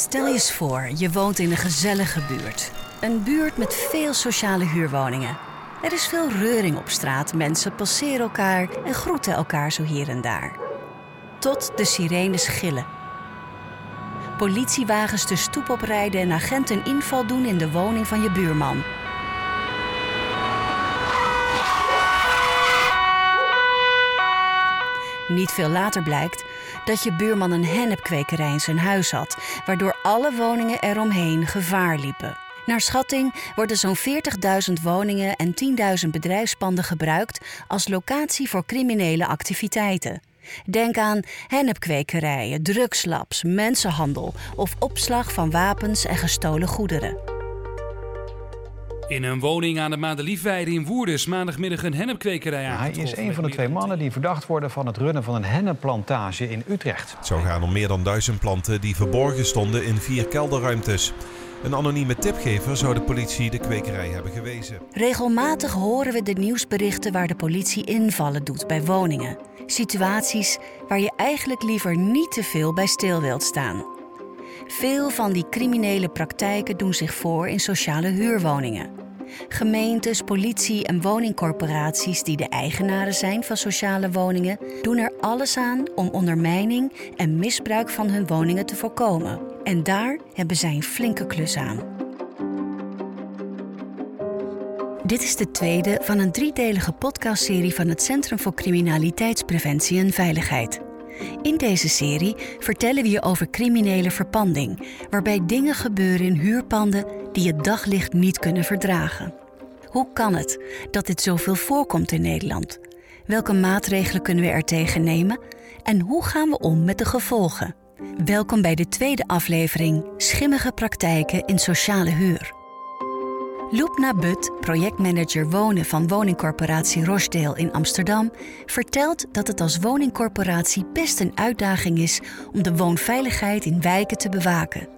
Stel je eens voor, je woont in een gezellige buurt. Een buurt met veel sociale huurwoningen. Er is veel reuring op straat, mensen passeren elkaar en groeten elkaar zo hier en daar. Tot de sirenes gillen. Politiewagens de stoep oprijden en agenten inval doen in de woning van je buurman. Niet veel later blijkt dat je buurman een hennepkwekerij in zijn huis had, waardoor alle woningen eromheen gevaar liepen. Naar schatting worden zo'n 40.000 woningen en 10.000 bedrijfspanden gebruikt als locatie voor criminele activiteiten. Denk aan hennepkwekerijen, drugslabs, mensenhandel of opslag van wapens en gestolen goederen. In een woning aan de Madeliefweide in Woerden maandagmiddag een hennepkwekerij ja, Hij is een van de twee mannen die verdacht worden van het runnen van een hennepplantage in Utrecht. Het zou gaan om meer dan duizend planten die verborgen stonden in vier kelderruimtes. Een anonieme tipgever zou de politie de kwekerij hebben gewezen. Regelmatig horen we de nieuwsberichten waar de politie invallen doet bij woningen. Situaties waar je eigenlijk liever niet te veel bij stil wilt staan. Veel van die criminele praktijken doen zich voor in sociale huurwoningen. Gemeentes, politie en woningcorporaties die de eigenaren zijn van sociale woningen doen er alles aan om ondermijning en misbruik van hun woningen te voorkomen. En daar hebben zij een flinke klus aan. Dit is de tweede van een driedelige podcastserie van het Centrum voor Criminaliteitspreventie en Veiligheid. In deze serie vertellen we je over criminele verpanding, waarbij dingen gebeuren in huurpanden die het daglicht niet kunnen verdragen. Hoe kan het dat dit zoveel voorkomt in Nederland? Welke maatregelen kunnen we er tegen nemen? En hoe gaan we om met de gevolgen? Welkom bij de tweede aflevering Schimmige praktijken in sociale huur. Loepna But, projectmanager wonen van woningcorporatie Rochdale in Amsterdam, vertelt dat het als woningcorporatie best een uitdaging is om de woonveiligheid in wijken te bewaken.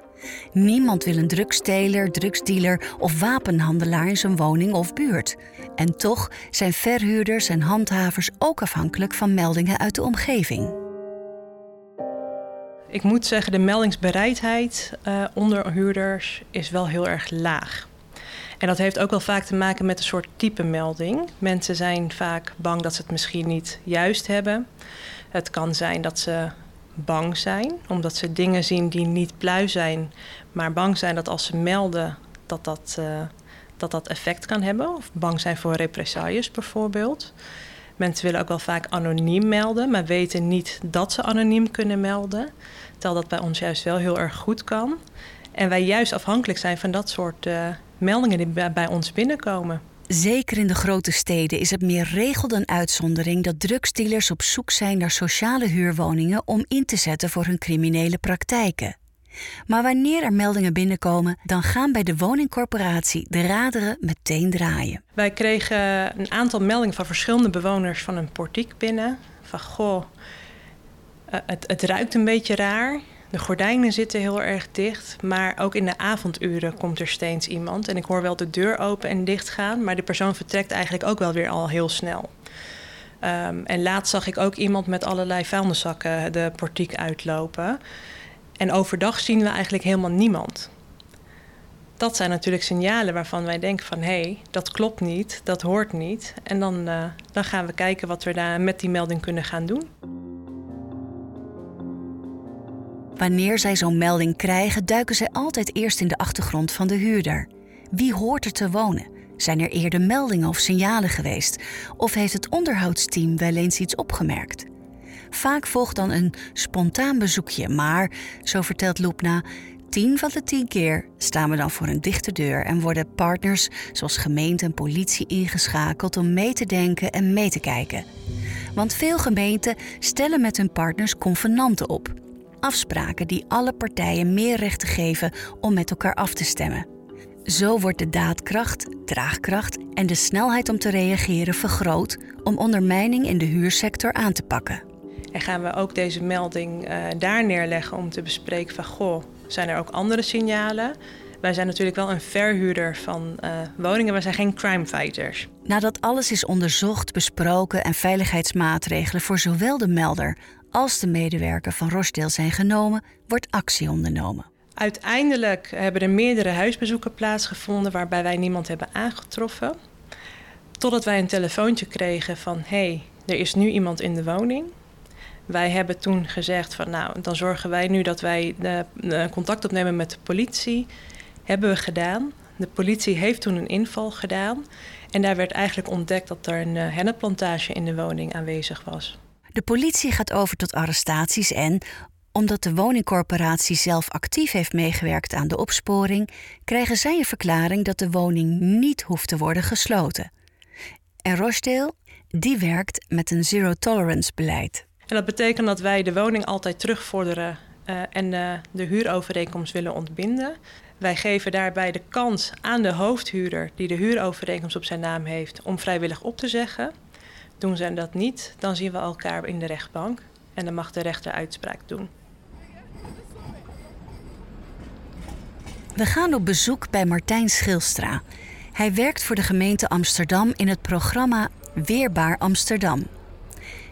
Niemand wil een drugsteler, drugsdealer of wapenhandelaar in zijn woning of buurt. En toch zijn verhuurders en handhavers ook afhankelijk van meldingen uit de omgeving. Ik moet zeggen, de meldingsbereidheid uh, onder huurders is wel heel erg laag. En dat heeft ook wel vaak te maken met een soort type melding. Mensen zijn vaak bang dat ze het misschien niet juist hebben. Het kan zijn dat ze bang zijn, omdat ze dingen zien die niet pluis zijn, maar bang zijn dat als ze melden dat dat, uh, dat, dat effect kan hebben. Of bang zijn voor represailles bijvoorbeeld. Mensen willen ook wel vaak anoniem melden, maar weten niet dat ze anoniem kunnen melden. Terwijl dat bij ons juist wel heel erg goed kan. En wij juist afhankelijk zijn van dat soort uh, meldingen die bij ons binnenkomen. Zeker in de grote steden is het meer regel dan uitzondering dat drugsdealers op zoek zijn naar sociale huurwoningen om in te zetten voor hun criminele praktijken. Maar wanneer er meldingen binnenkomen, dan gaan bij de woningcorporatie de raderen meteen draaien. Wij kregen een aantal meldingen van verschillende bewoners van een portiek binnen. Van goh, eh, het, het ruikt een beetje raar. De gordijnen zitten heel erg dicht, maar ook in de avonduren komt er steeds iemand. En ik hoor wel de deur open en dicht gaan, maar de persoon vertrekt eigenlijk ook wel weer al heel snel. Um, en laatst zag ik ook iemand met allerlei vuilniszakken de portiek uitlopen. En overdag zien we eigenlijk helemaal niemand. Dat zijn natuurlijk signalen waarvan wij denken van hé, hey, dat klopt niet, dat hoort niet. En dan, uh, dan gaan we kijken wat we daar met die melding kunnen gaan doen. Wanneer zij zo'n melding krijgen, duiken zij altijd eerst in de achtergrond van de huurder. Wie hoort er te wonen? Zijn er eerder meldingen of signalen geweest? Of heeft het onderhoudsteam wel eens iets opgemerkt? Vaak volgt dan een spontaan bezoekje, maar, zo vertelt Loepna, tien van de tien keer staan we dan voor een dichte deur en worden partners zoals gemeente en politie ingeschakeld om mee te denken en mee te kijken. Want veel gemeenten stellen met hun partners convenanten op afspraken die alle partijen meer rechten geven om met elkaar af te stemmen. Zo wordt de daadkracht, draagkracht en de snelheid om te reageren vergroot om ondermijning in de huursector aan te pakken. En gaan we ook deze melding uh, daar neerleggen om te bespreken van goh, zijn er ook andere signalen? Wij zijn natuurlijk wel een verhuurder van uh, woningen, wij zijn geen crime fighters. Nadat alles is onderzocht, besproken en veiligheidsmaatregelen voor zowel de melder als de medewerker van Rochdale zijn genomen, wordt actie ondernomen. Uiteindelijk hebben er meerdere huisbezoeken plaatsgevonden waarbij wij niemand hebben aangetroffen. Totdat wij een telefoontje kregen van hey, er is nu iemand in de woning. Wij hebben toen gezegd van nou, dan zorgen wij nu dat wij de, contact opnemen met de politie. Hebben we gedaan. De politie heeft toen een inval gedaan. En daar werd eigenlijk ontdekt dat er een uh, hennepplantage in de woning aanwezig was. De politie gaat over tot arrestaties en, omdat de woningcorporatie zelf actief heeft meegewerkt aan de opsporing, krijgen zij een verklaring dat de woning niet hoeft te worden gesloten. En Rochdale, die werkt met een zero-tolerance beleid. En dat betekent dat wij de woning altijd terugvorderen uh, en uh, de huurovereenkomst willen ontbinden. Wij geven daarbij de kans aan de hoofdhuurder die de huurovereenkomst op zijn naam heeft om vrijwillig op te zeggen. Doen zij dat niet, dan zien we elkaar in de rechtbank en dan mag de rechter uitspraak doen. We gaan op bezoek bij Martijn Schilstra. Hij werkt voor de gemeente Amsterdam in het programma Weerbaar Amsterdam.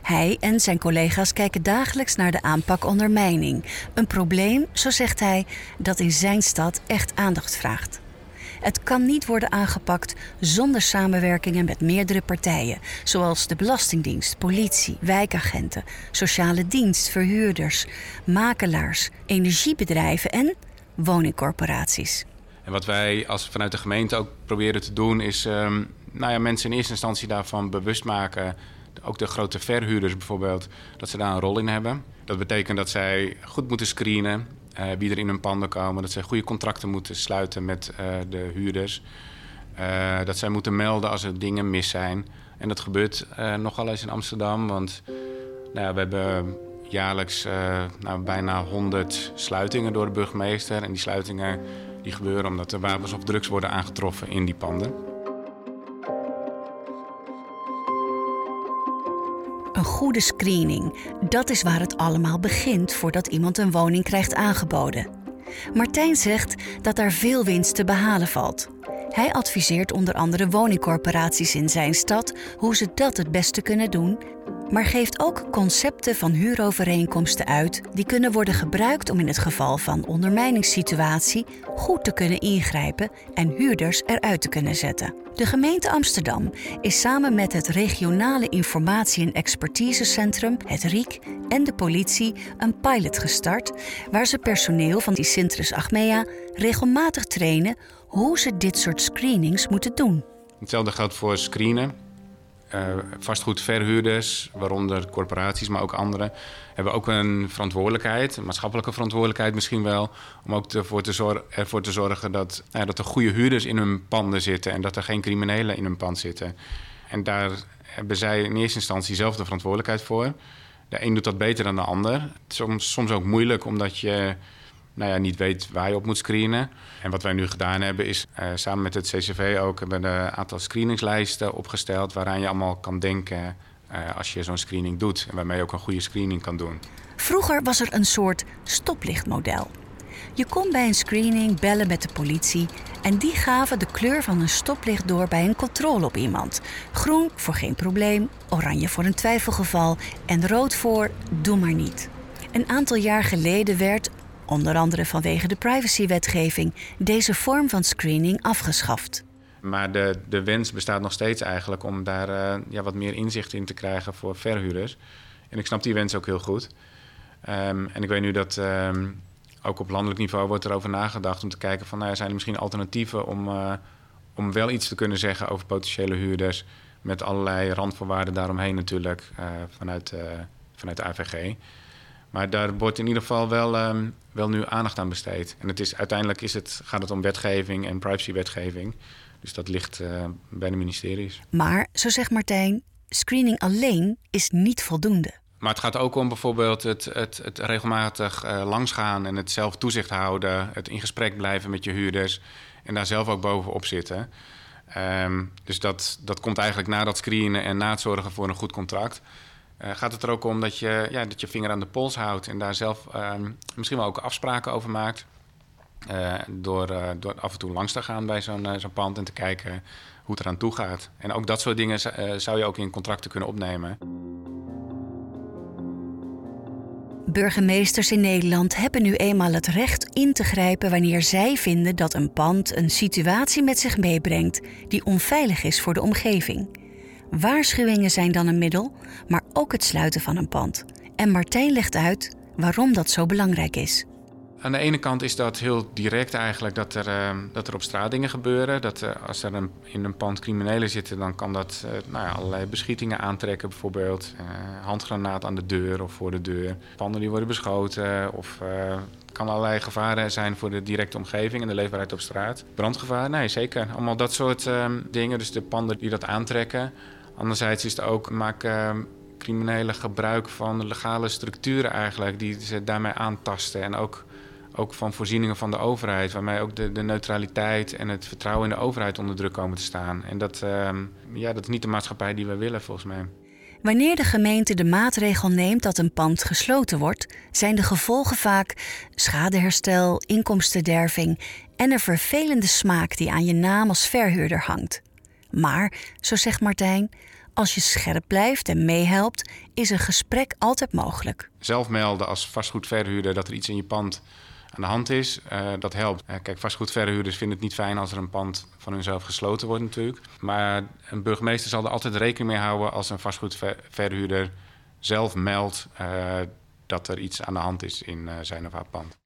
Hij en zijn collega's kijken dagelijks naar de aanpak ondermijning. Een probleem, zo zegt hij, dat in zijn stad echt aandacht vraagt. Het kan niet worden aangepakt zonder samenwerkingen met meerdere partijen, zoals de Belastingdienst, politie, wijkagenten, sociale dienst, verhuurders, makelaars, energiebedrijven en woningcorporaties. En wat wij als vanuit de gemeente ook proberen te doen, is um, nou ja, mensen in eerste instantie daarvan bewust maken. Ook de grote verhuurders bijvoorbeeld, dat ze daar een rol in hebben. Dat betekent dat zij goed moeten screenen wie er in hun panden komen. Dat zij goede contracten moeten sluiten met uh, de huurders. Uh, dat zij moeten melden als er dingen mis zijn. En dat gebeurt nogal eens in Amsterdam, want nou we hebben jaarlijks nou, bijna 100 sluitingen door de burgemeester. En die sluitingen die gebeuren omdat er wapens of drugs worden aangetroffen in die panden. Een goede screening, dat is waar het allemaal begint voordat iemand een woning krijgt aangeboden. Martijn zegt dat daar veel winst te behalen valt. Hij adviseert onder andere woningcorporaties in zijn stad hoe ze dat het beste kunnen doen maar geeft ook concepten van huurovereenkomsten uit die kunnen worden gebruikt om in het geval van ondermijningssituatie goed te kunnen ingrijpen en huurders eruit te kunnen zetten. De gemeente Amsterdam is samen met het Regionale Informatie- en Expertisecentrum, het RIEK, en de politie een pilot gestart waar ze personeel van die Sintrus Achmea regelmatig trainen hoe ze dit soort screenings moeten doen. Hetzelfde geldt voor screenen uh, vastgoedverhuurders, waaronder corporaties, maar ook anderen, hebben ook een verantwoordelijkheid, een maatschappelijke verantwoordelijkheid misschien wel, om ook ervoor te, ervoor te zorgen dat, uh, dat er goede huurders in hun panden zitten en dat er geen criminelen in hun pand zitten. En daar hebben zij in eerste instantie zelf de verantwoordelijkheid voor. De een doet dat beter dan de ander. Soms, soms ook moeilijk, omdat je nou ja, niet weet waar je op moet screenen. En wat wij nu gedaan hebben is uh, samen met het CCV ook hebben een aantal screeningslijsten opgesteld waaraan je allemaal kan denken uh, als je zo'n screening doet en waarmee je ook een goede screening kan doen. Vroeger was er een soort stoplichtmodel. Je kon bij een screening bellen met de politie en die gaven de kleur van een stoplicht door bij een controle op iemand. Groen voor geen probleem, oranje voor een twijfelgeval en rood voor doe maar niet. Een aantal jaar geleden werd, onder andere vanwege de privacywetgeving, deze vorm van screening afgeschaft. Maar de, de wens bestaat nog steeds eigenlijk om daar uh, ja, wat meer inzicht in te krijgen voor verhuurders. En ik snap die wens ook heel goed. Um, en ik weet nu dat um, ook op landelijk niveau wordt erover nagedacht om te kijken van nou, zijn er misschien alternatieven om, uh, om wel iets te kunnen zeggen over potentiële huurders. Met allerlei randvoorwaarden daaromheen natuurlijk uh, vanuit, vanuit de AVG. Maar daar wordt in ieder geval wel, um, wel nu aandacht aan besteed. En het is, uiteindelijk is het, gaat het om wetgeving en privacywetgeving. Dus dat ligt uh, bij de ministeries. Maar, zo zegt Martijn, screening alleen is niet voldoende. Maar het gaat ook om bijvoorbeeld het, het, het regelmatig uh, langsgaan en het zelf toezicht houden. Het in gesprek blijven met je huurders en daar zelf ook bovenop zitten. Um, dus dat, dat komt eigenlijk na dat screenen en na het zorgen voor een goed contract. Uh, gaat het er ook om dat je, ja, dat je vinger aan de pols houdt en daar zelf uh, misschien wel ook afspraken over maakt. Uh, door, door af en toe langs te gaan bij zo'n zo'n pand en te kijken hoe het eraan toe gaat. En ook dat soort dingen zou je ook in contracten kunnen opnemen. Burgemeesters in Nederland hebben nu eenmaal het recht in te grijpen wanneer zij vinden dat een pand een situatie met zich meebrengt die onveilig is voor de omgeving. Waarschuwingen zijn dan een middel, maar ook het sluiten van een pand. En Martijn legt uit waarom dat zo belangrijk is. Aan de ene kant is dat heel direct eigenlijk dat er, uh, dat er op straat dingen gebeuren. Dat uh, als er een, in een pand criminelen zitten, dan kan dat uh, nou ja, allerlei beschietingen aantrekken. Bijvoorbeeld handgranaat aan de deur of voor de deur. Panden die worden beschoten of kan allerlei gevaren zijn voor de directe omgeving en de leefbaarheid op straat. Brandgevaar, nee zeker. Allemaal dat soort ehm, dingen, dus de panden die dat aantrekken. Anderzijds is het ook, maken ehm, criminelen gebruik van legale structuren eigenlijk... die ze daarmee aantasten en ook ook van voorzieningen van de overheid, waarmee ook de, de neutraliteit en het vertrouwen in de overheid onder druk komen te staan. En dat, uh, ja, dat is niet de maatschappij die we willen, volgens mij. Wanneer de gemeente de maatregel neemt dat een pand gesloten wordt, zijn de gevolgen vaak schadeherstel, inkomstenderving en een vervelende smaak die aan je naam als verhuurder hangt. Maar, zo zegt Martijn, als je scherp blijft en meehelpt, is een gesprek altijd mogelijk. Zelf melden als vastgoedverhuurder dat er iets in je pand aan de hand is. Uh, dat helpt. Uh, kijk, vastgoedverhuurders vinden het niet fijn als er een pand van hunzelf gesloten wordt natuurlijk. Maar een burgemeester zal er altijd rekening mee houden als een vastgoedverhuurder zelf meldt uh, dat er iets aan de hand is in zijn of haar pand.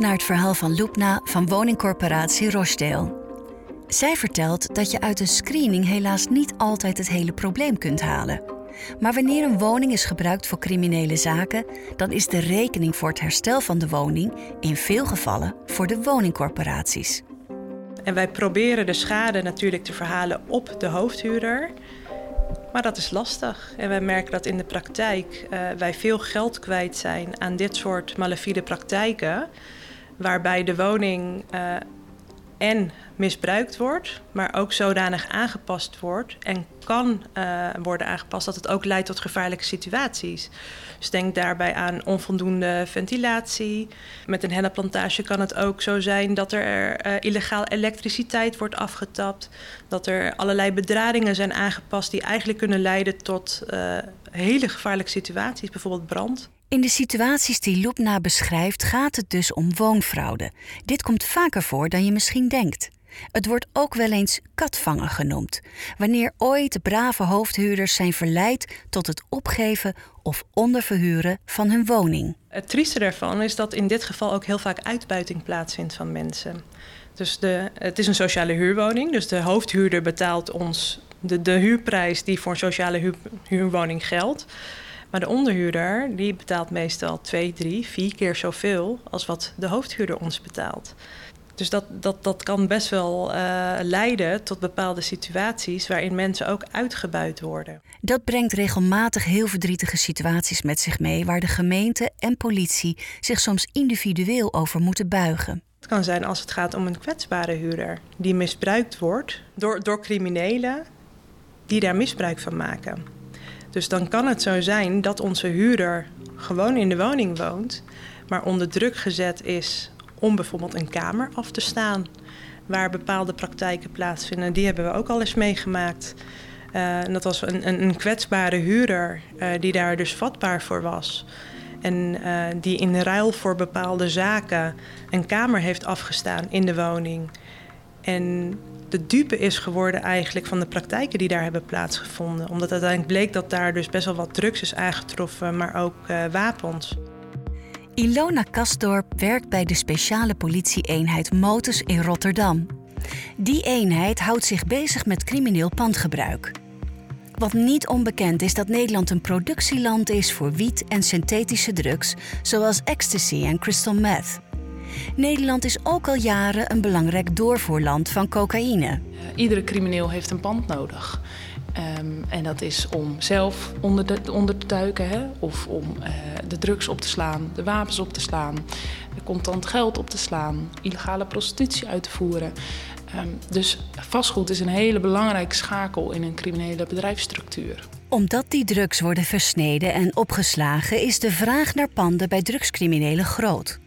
Naar het verhaal van Loepna van woningcorporatie Rochdale. Zij vertelt dat je uit een screening helaas niet altijd het hele probleem kunt halen. Maar wanneer een woning is gebruikt voor criminele zaken, dan is de rekening voor het herstel van de woning in veel gevallen voor de woningcorporaties. En wij proberen de schade natuurlijk te verhalen op de hoofdhuurder. Maar dat is lastig. En wij merken dat in de praktijk uh, wij veel geld kwijt zijn aan dit soort malafide praktijken. Waarbij de woning uh, en misbruikt wordt, maar ook zodanig aangepast wordt en kan uh, worden aangepast dat het ook leidt tot gevaarlijke situaties. Dus denk daarbij aan onvoldoende ventilatie. Met een hennepplantage kan het ook zo zijn dat er uh, illegaal elektriciteit wordt afgetapt, dat er allerlei bedradingen zijn aangepast die eigenlijk kunnen leiden tot hele gevaarlijke situaties, bijvoorbeeld brand. In de situaties die Loepna beschrijft gaat het dus om woonfraude. Dit komt vaker voor dan je misschien denkt. Het wordt ook wel eens katvangen genoemd, wanneer ooit brave hoofdhuurders zijn verleid tot het opgeven of onderverhuren van hun woning. Het trieste daarvan is dat in dit geval ook heel vaak uitbuiting plaatsvindt van mensen. Dus de, het is een sociale huurwoning, dus de hoofdhuurder betaalt ons de, de huurprijs die voor een sociale huur, huurwoning geldt. Maar de onderhuurder die betaalt meestal twee, drie, vier keer zoveel als wat de hoofdhuurder ons betaalt. Dus dat, dat, dat kan best wel uh, leiden tot bepaalde situaties waarin mensen ook uitgebuit worden. Dat brengt regelmatig heel verdrietige situaties met zich mee, waar de gemeente en politie zich soms individueel over moeten buigen. Het kan zijn als het gaat om een kwetsbare huurder die misbruikt wordt door, door criminelen die daar misbruik van maken. Dus dan kan het zo zijn dat onze huurder gewoon in de woning woont, maar onder druk gezet is om bijvoorbeeld een kamer af te staan waar bepaalde praktijken plaatsvinden. Die hebben we ook al eens meegemaakt. Uh, en dat was een, een, een kwetsbare huurder uh, die daar dus vatbaar voor was. En uh, die in ruil voor bepaalde zaken een kamer heeft afgestaan in de woning. En de dupe is geworden eigenlijk van de praktijken die daar hebben plaatsgevonden. Omdat uiteindelijk bleek dat daar dus best wel wat drugs is aangetroffen, maar ook wapens. Ilona Kasdorp werkt bij de speciale politieeenheid Motus in Rotterdam. Die eenheid houdt zich bezig met crimineel pandgebruik. Wat niet onbekend is dat Nederland een productieland is voor wiet en synthetische drugs, zoals ecstasy en crystal meth. Nederland is ook al jaren een belangrijk doorvoerland van cocaïne. Iedere crimineel heeft een pand nodig. Um, en dat is om zelf onder, de, onder te duiken, hè? of om uh, de drugs op te slaan, de wapens op te slaan, contant geld op te slaan, illegale prostitutie uit te voeren. Um, dus vastgoed is een hele belangrijke schakel in een criminele bedrijfsstructuur. Omdat die drugs worden versneden en opgeslagen, is de vraag naar panden bij drugscriminelen groot.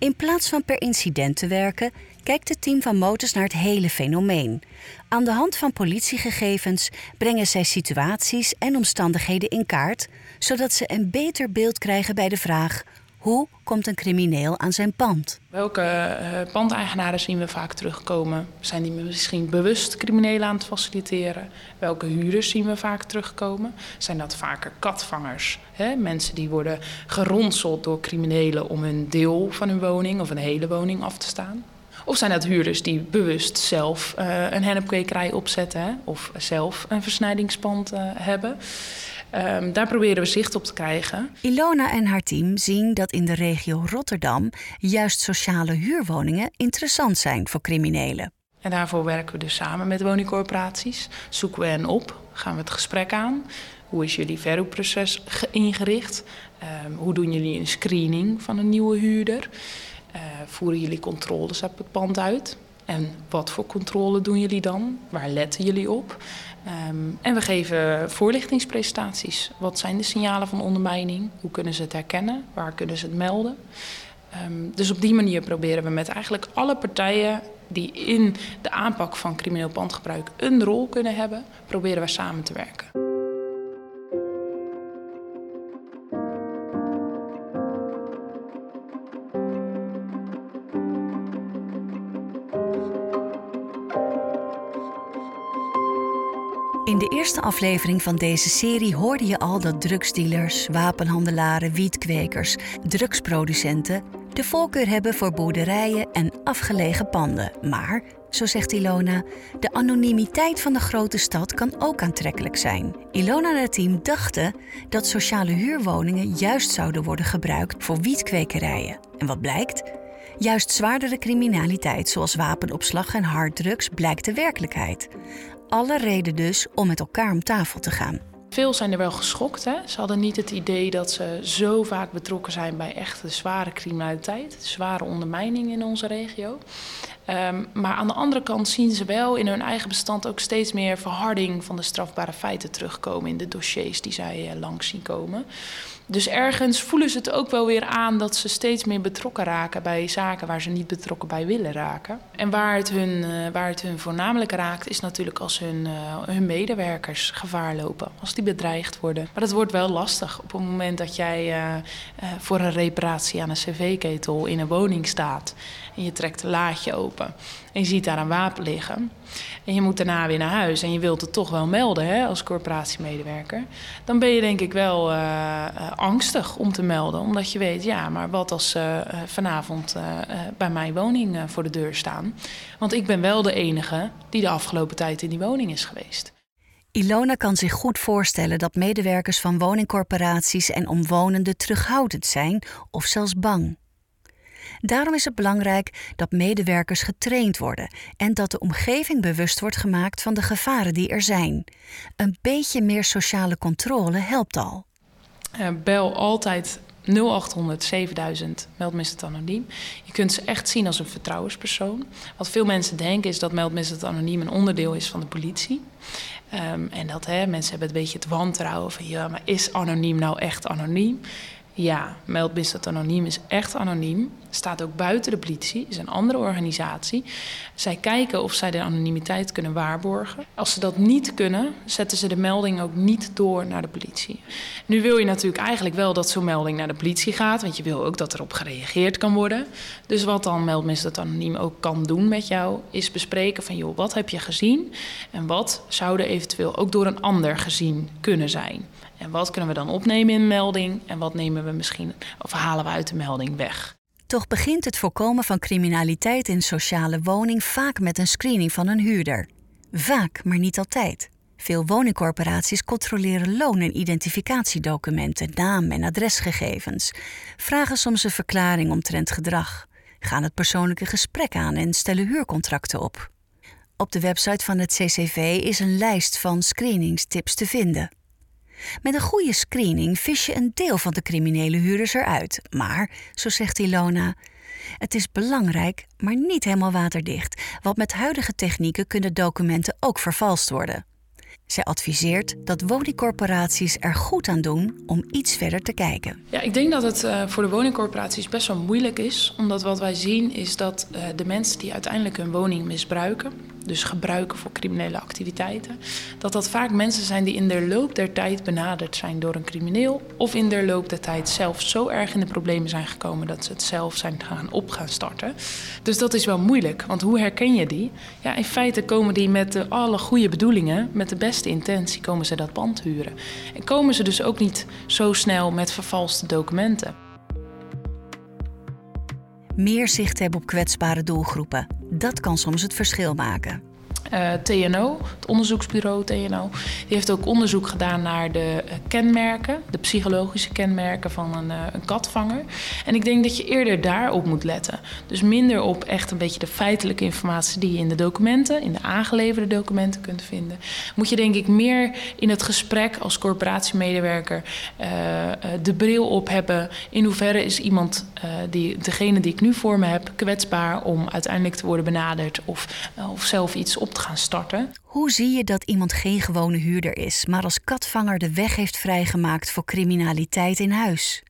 In plaats van per incident te werken, kijkt het team van Motors naar het hele fenomeen. Aan de hand van politiegegevens brengen zij situaties en omstandigheden in kaart, zodat ze een beter beeld krijgen bij de vraag: hoe komt een crimineel aan zijn pand? Welke pandeigenaren zien we vaak terugkomen? Zijn die misschien bewust criminelen aan het faciliteren? Welke huurders zien we vaak terugkomen? Zijn dat vaker katvangers? Mensen die worden geronseld door criminelen om een deel van hun woning of een hele woning af te staan? Of zijn dat huurders die bewust zelf uh, een hennepkwekerij opzetten hè? of zelf een versnijdingspand uh, hebben? Um, daar proberen we zicht op te krijgen. Ilona en haar team zien dat in de regio Rotterdam juist sociale huurwoningen interessant zijn voor criminelen. En daarvoor werken we dus samen met woningcorporaties. Zoeken we hen op, gaan we het gesprek aan. Hoe is jullie verhuurproces ingericht? Um, hoe doen jullie een screening van een nieuwe huurder? Uh, voeren jullie controles op het pand uit? En wat voor controle doen jullie dan? Waar letten jullie op? Um, en we geven voorlichtingspresentaties. Wat zijn de signalen van ondermijning? Hoe kunnen ze het herkennen? Waar kunnen ze het melden? Um, dus op die manier proberen we met eigenlijk alle partijen die in de aanpak van crimineel pandgebruik een rol kunnen hebben, proberen we samen te werken. Eerste aflevering van deze serie hoorde je al dat drugsdealers, wapenhandelaren, wietkwekers, drugsproducenten de voorkeur hebben voor boerderijen en afgelegen panden. Maar, zo zegt Ilona, de anonimiteit van de grote stad kan ook aantrekkelijk zijn. Ilona en haar team dachten dat sociale huurwoningen juist zouden worden gebruikt voor wietkwekerijen. En wat blijkt? Juist zwaardere criminaliteit, zoals wapenopslag en harddrugs, blijkt de werkelijkheid. Alle reden dus om met elkaar om tafel te gaan. Veel zijn er wel geschokt. Hè? Ze hadden niet het idee dat ze zo vaak betrokken zijn bij echte zware criminaliteit, zware ondermijning in onze regio. Um, maar aan de andere kant zien ze wel in hun eigen bestand ook steeds meer verharding van de strafbare feiten terugkomen in de dossiers die zij uh, langs zien komen. Dus ergens voelen ze het ook wel weer aan dat ze steeds meer betrokken raken bij zaken waar ze niet betrokken bij willen raken. En waar het hun, uh, waar het hun voornamelijk raakt, is natuurlijk als hun, uh, hun medewerkers gevaar lopen, als die bedreigd worden. Maar dat wordt wel lastig op het moment dat jij uh, voor een reparatie aan een cv-ketel in een woning staat en je trekt een laadje open en je ziet daar een wapen liggen en je moet daarna weer naar huis en je wilt het toch wel melden hè, als corporatiemedewerker, dan ben je denk ik wel uh, uh, angstig om te melden. Omdat je weet, ja, maar wat als ze uh, vanavond bij mijn woning voor de deur staan? Want ik ben wel de enige die de afgelopen tijd in die woning is geweest. Ilona kan zich goed voorstellen dat medewerkers van woningcorporaties en omwonenden terughoudend zijn of zelfs bang. Daarom is het belangrijk dat medewerkers getraind worden en dat de omgeving bewust wordt gemaakt van de gevaren die er zijn. Een beetje meer sociale controle helpt al. Uh, bel altijd 0800 7000, meld misdaad anoniem. Je kunt ze echt zien als een vertrouwenspersoon. Wat veel mensen denken is dat meld misdaad anoniem een onderdeel is van de politie. Um, en dat hè, mensen hebben een beetje het wantrouwen van ja, maar is anoniem nou echt anoniem? Ja, Meldmisdaad Anoniem is echt anoniem. Staat ook buiten de politie, is een andere organisatie. Zij kijken of zij de anonimiteit kunnen waarborgen. Als ze dat niet kunnen, zetten ze de melding ook niet door naar de politie. Nu wil je natuurlijk eigenlijk wel dat zo'n melding naar de politie gaat, want je wil ook dat erop gereageerd kan worden. Dus wat dan Meldmisdaad Anoniem ook kan doen met jou, is bespreken van joh, wat heb je gezien en wat zou er eventueel ook door een ander gezien kunnen zijn. En wat kunnen we dan opnemen in melding en wat nemen we misschien of halen we uit de melding weg? Toch begint het voorkomen van criminaliteit in sociale woning vaak met een screening van een huurder. Vaak, maar niet altijd. Veel woningcorporaties controleren loon- en identificatiedocumenten, naam- en adresgegevens, vragen soms een verklaring omtrent gedrag, gaan het persoonlijke gesprek aan en stellen huurcontracten op. Op de website van het CCV is een lijst van screeningstips te vinden. Met een goede screening vis je een deel van de criminele huurders eruit. Maar, zo zegt Ilona, het is belangrijk, maar niet helemaal waterdicht, want met huidige technieken kunnen documenten ook vervalst worden. Zij adviseert dat woningcorporaties er goed aan doen om iets verder te kijken. Ja, ik denk dat het uh, voor de woningcorporaties best wel moeilijk is. Omdat wat wij zien is dat uh, de mensen die uiteindelijk hun woning misbruiken, dus gebruiken voor criminele activiteiten, dat dat vaak mensen zijn die in de loop der tijd benaderd zijn door een crimineel of in de loop der tijd zelf zo erg in de problemen zijn gekomen dat ze het zelf zijn gaan op gaan starten. Dus dat is wel moeilijk, want hoe herken je die? Ja, in feite komen die met alle goede bedoelingen, met de beste intentie, komen ze dat pand huren. En komen ze dus ook niet zo snel met vervalste documenten. Meer zicht hebben op kwetsbare doelgroepen. Dat kan soms het verschil maken. Uh, TNO, het onderzoeksbureau TNO, die heeft ook onderzoek gedaan naar de uh, kenmerken, de psychologische kenmerken van een, uh, een, katvanger. En ik denk dat je eerder daarop moet letten. Dus minder op echt een beetje de feitelijke informatie die je in de documenten, in de aangeleverde documenten kunt vinden. Moet je denk ik meer in het gesprek als corporatiemedewerker de bril op hebben. In hoeverre is iemand, die, degene die ik nu voor me heb, kwetsbaar om uiteindelijk te worden benaderd of, of zelf iets op te gaan starten. Hoe zie je dat iemand geen gewone huurder is, maar als katvanger de weg heeft vrijgemaakt voor criminaliteit in huis?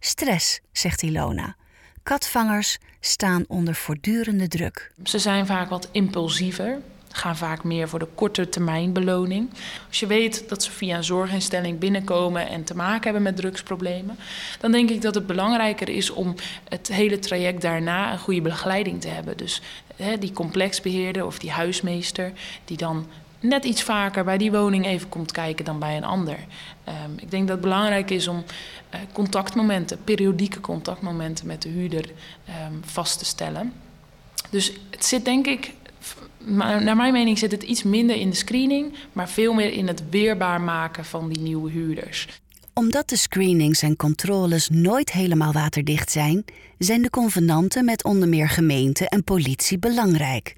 Stress, zegt Ilona. Katvangers staan onder voortdurende druk. Ze zijn vaak wat impulsiever, gaan vaak meer voor de korte termijn beloning. Als je weet dat ze via een zorginstelling binnenkomen en te maken hebben met drugsproblemen, dan denk ik dat het belangrijker is om het hele traject daarna een goede begeleiding te hebben. Dus hè, die complexbeheerder of die huismeester, die dan net iets vaker bij die woning even komt kijken dan bij een ander. Um, ik denk dat het belangrijk is om uh, contactmomenten, periodieke contactmomenten met de huurder um, vast te stellen. Dus het zit denk ik naar mijn mening zit het iets minder in de screening, maar veel meer in het weerbaar maken van die nieuwe huurders. Omdat de screenings en controles nooit helemaal waterdicht zijn, zijn de convenanten met onder meer gemeente en politie belangrijk.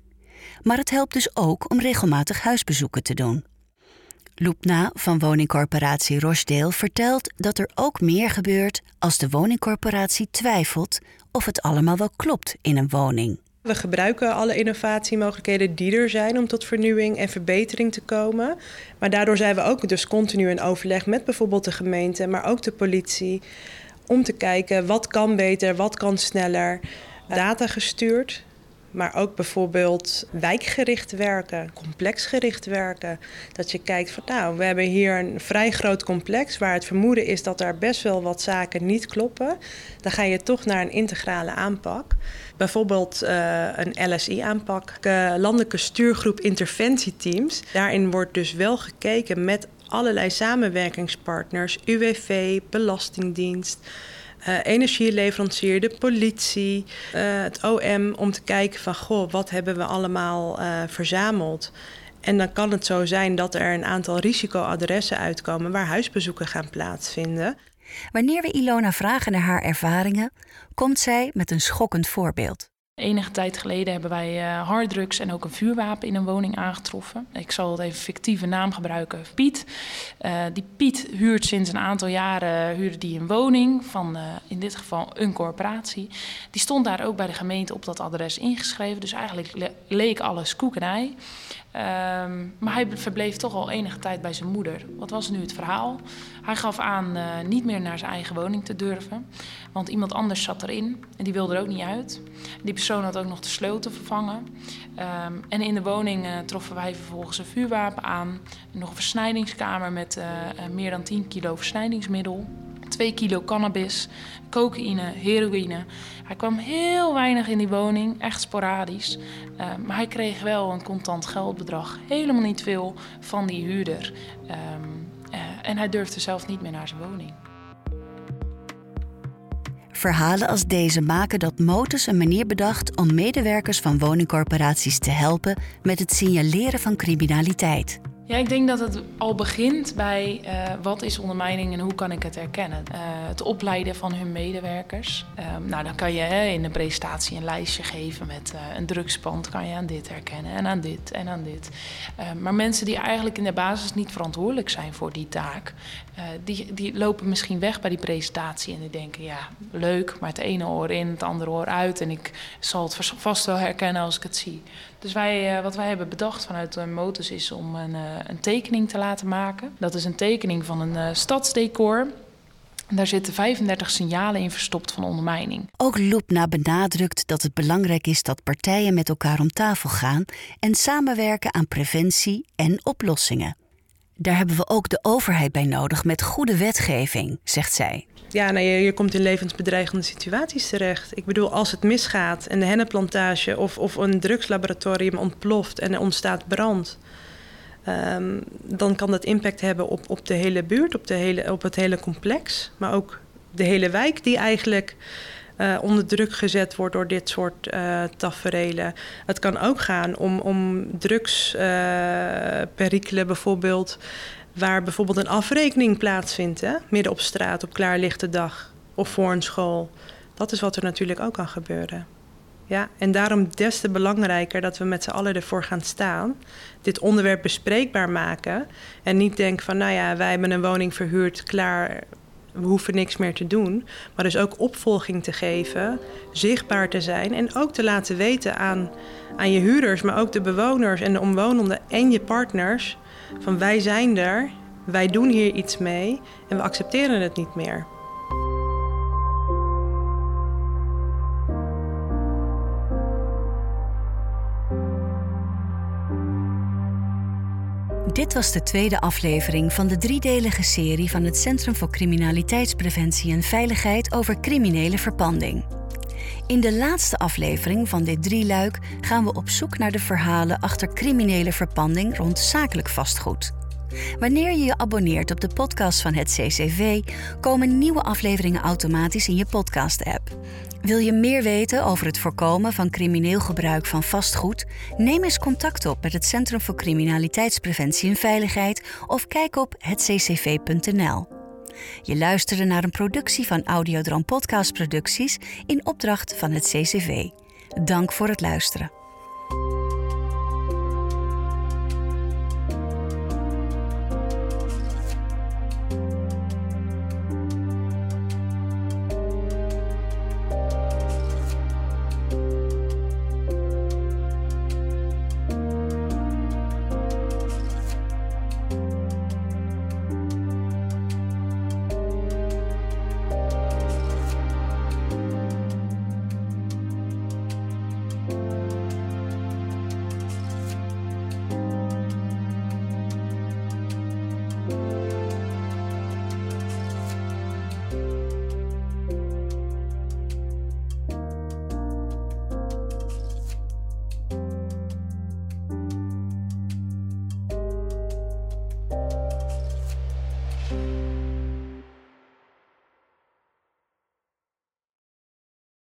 Maar het helpt dus ook om regelmatig huisbezoeken te doen. Loepna van woningcorporatie Rochdale vertelt dat er ook meer gebeurt als de woningcorporatie twijfelt of het allemaal wel klopt in een woning. We gebruiken alle innovatiemogelijkheden die er zijn om tot vernieuwing en verbetering te komen. Maar daardoor zijn we ook dus continu in overleg met bijvoorbeeld de gemeente, maar ook de politie. Om te kijken wat kan beter, wat kan sneller. Data gestuurd, maar ook bijvoorbeeld wijkgericht werken, complexgericht werken. Dat je kijkt van nou, we hebben hier een vrij groot complex waar het vermoeden is dat er best wel wat zaken niet kloppen. Dan ga je toch naar een integrale aanpak. Bijvoorbeeld uh, een LSI-aanpak, uh, landelijke stuurgroep interventieteams. Daarin wordt dus wel gekeken met allerlei samenwerkingspartners, UWV, Belastingdienst. Uh, energieleverancier, de politie, uh, het OM, om te kijken van goh, wat hebben we allemaal uh, verzameld. En dan kan het zo zijn dat er een aantal risicoadressen uitkomen waar huisbezoeken gaan plaatsvinden. Wanneer we Ilona vragen naar haar ervaringen, komt zij met een schokkend voorbeeld. Enige tijd geleden hebben wij uh, harddrugs en ook een vuurwapen in een woning aangetroffen. Ik zal het even fictieve naam gebruiken, Piet. Uh, die Piet huurt sinds een aantal jaren huurde die een woning van in dit geval een corporatie. Die stond daar ook bij de gemeente op dat adres ingeschreven. Dus eigenlijk le leek alles koek en ei. Um, maar hij verbleef toch al enige tijd bij zijn moeder. Wat was nu het verhaal? Hij gaf aan uh, niet meer naar zijn eigen woning te durven. Want iemand anders zat erin en die wilde er ook niet uit. Die persoon had ook nog de sleutel vervangen. Um, en in de woning uh, troffen wij vervolgens een vuurwapen aan. Nog een versnijdingskamer met uh, meer dan 10 kilo versnijdingsmiddel. 2 kilo cannabis, cocaïne, heroïne. Hij kwam heel weinig in die woning, echt sporadisch. Uh, maar hij kreeg wel een contant geldbedrag, helemaal niet veel, van die huurder. Um, uh, en hij durfde zelf niet meer naar zijn woning. Verhalen als deze maken dat Motus een manier bedacht om medewerkers van woningcorporaties te helpen met het signaleren van criminaliteit. Ja, ik denk dat het al begint bij uh, wat is ondermijning en hoe kan ik het herkennen. Uh, het opleiden van hun medewerkers. Uh, nou, dan kan je hè, in een presentatie een lijstje geven met uh, een drugspand. Kan je aan dit herkennen en aan dit en aan dit. maar mensen die eigenlijk in de basis niet verantwoordelijk zijn voor die taak, die, die lopen misschien weg bij die presentatie en die denken: ja, leuk, maar het ene oor in, het andere oor uit. En ik zal het vast wel herkennen als ik het zie. Dus wij, wat wij hebben bedacht vanuit Motus is om een een tekening te laten maken. Dat is een tekening van een uh, stadsdecor. Daar zitten 35 signalen in verstopt van ondermijning. Ook Loepna benadrukt dat het belangrijk is dat partijen met elkaar om tafel gaan en samenwerken aan preventie en oplossingen. Daar hebben we ook de overheid bij nodig met goede wetgeving, zegt zij. Ja, nou, je, komt in levensbedreigende situaties terecht. Ik bedoel, als het misgaat en de hennenplantage of, of een drugslaboratorium ontploft en er ontstaat brand. Um, dan kan dat impact hebben op, op de hele buurt, op, de hele, op het hele complex. Maar ook de hele wijk die eigenlijk uh, onder druk gezet wordt door dit soort uh. Het kan ook gaan om, om drugsperikelen uh, bijvoorbeeld... waar bijvoorbeeld een afrekening plaatsvindt, hè? midden op straat op klaarlichte dag of voor een school. Dat is wat er natuurlijk ook kan gebeuren. Ja, en daarom des te belangrijker dat we met z'n allen ervoor gaan staan. Dit onderwerp bespreekbaar maken. En niet denken van, nou ja, wij hebben een woning verhuurd, klaar, we hoeven niks meer te doen. Maar dus ook opvolging te geven, zichtbaar te zijn en ook te laten weten aan, aan je huurders, maar ook de bewoners en de omwonenden en je partners: van wij zijn er, wij doen hier iets mee en we accepteren het niet meer. Dit was de tweede aflevering van de driedelige serie van het Centrum voor Criminaliteitspreventie en Veiligheid over criminele verpanding. In de laatste aflevering van dit drieluik gaan we op zoek naar de verhalen achter criminele verpanding rond zakelijk vastgoed. Wanneer je je abonneert op de podcast van het CCV, komen nieuwe afleveringen automatisch in je podcast-app. Wil je meer weten over het voorkomen van crimineel gebruik van vastgoed? Neem eens contact op met het Centrum voor Criminaliteitspreventie en Veiligheid of kijk op hetccv.nl. Je luisterde naar een productie van Audiodroom Podcast Producties in opdracht van het CCV. Dank voor het luisteren.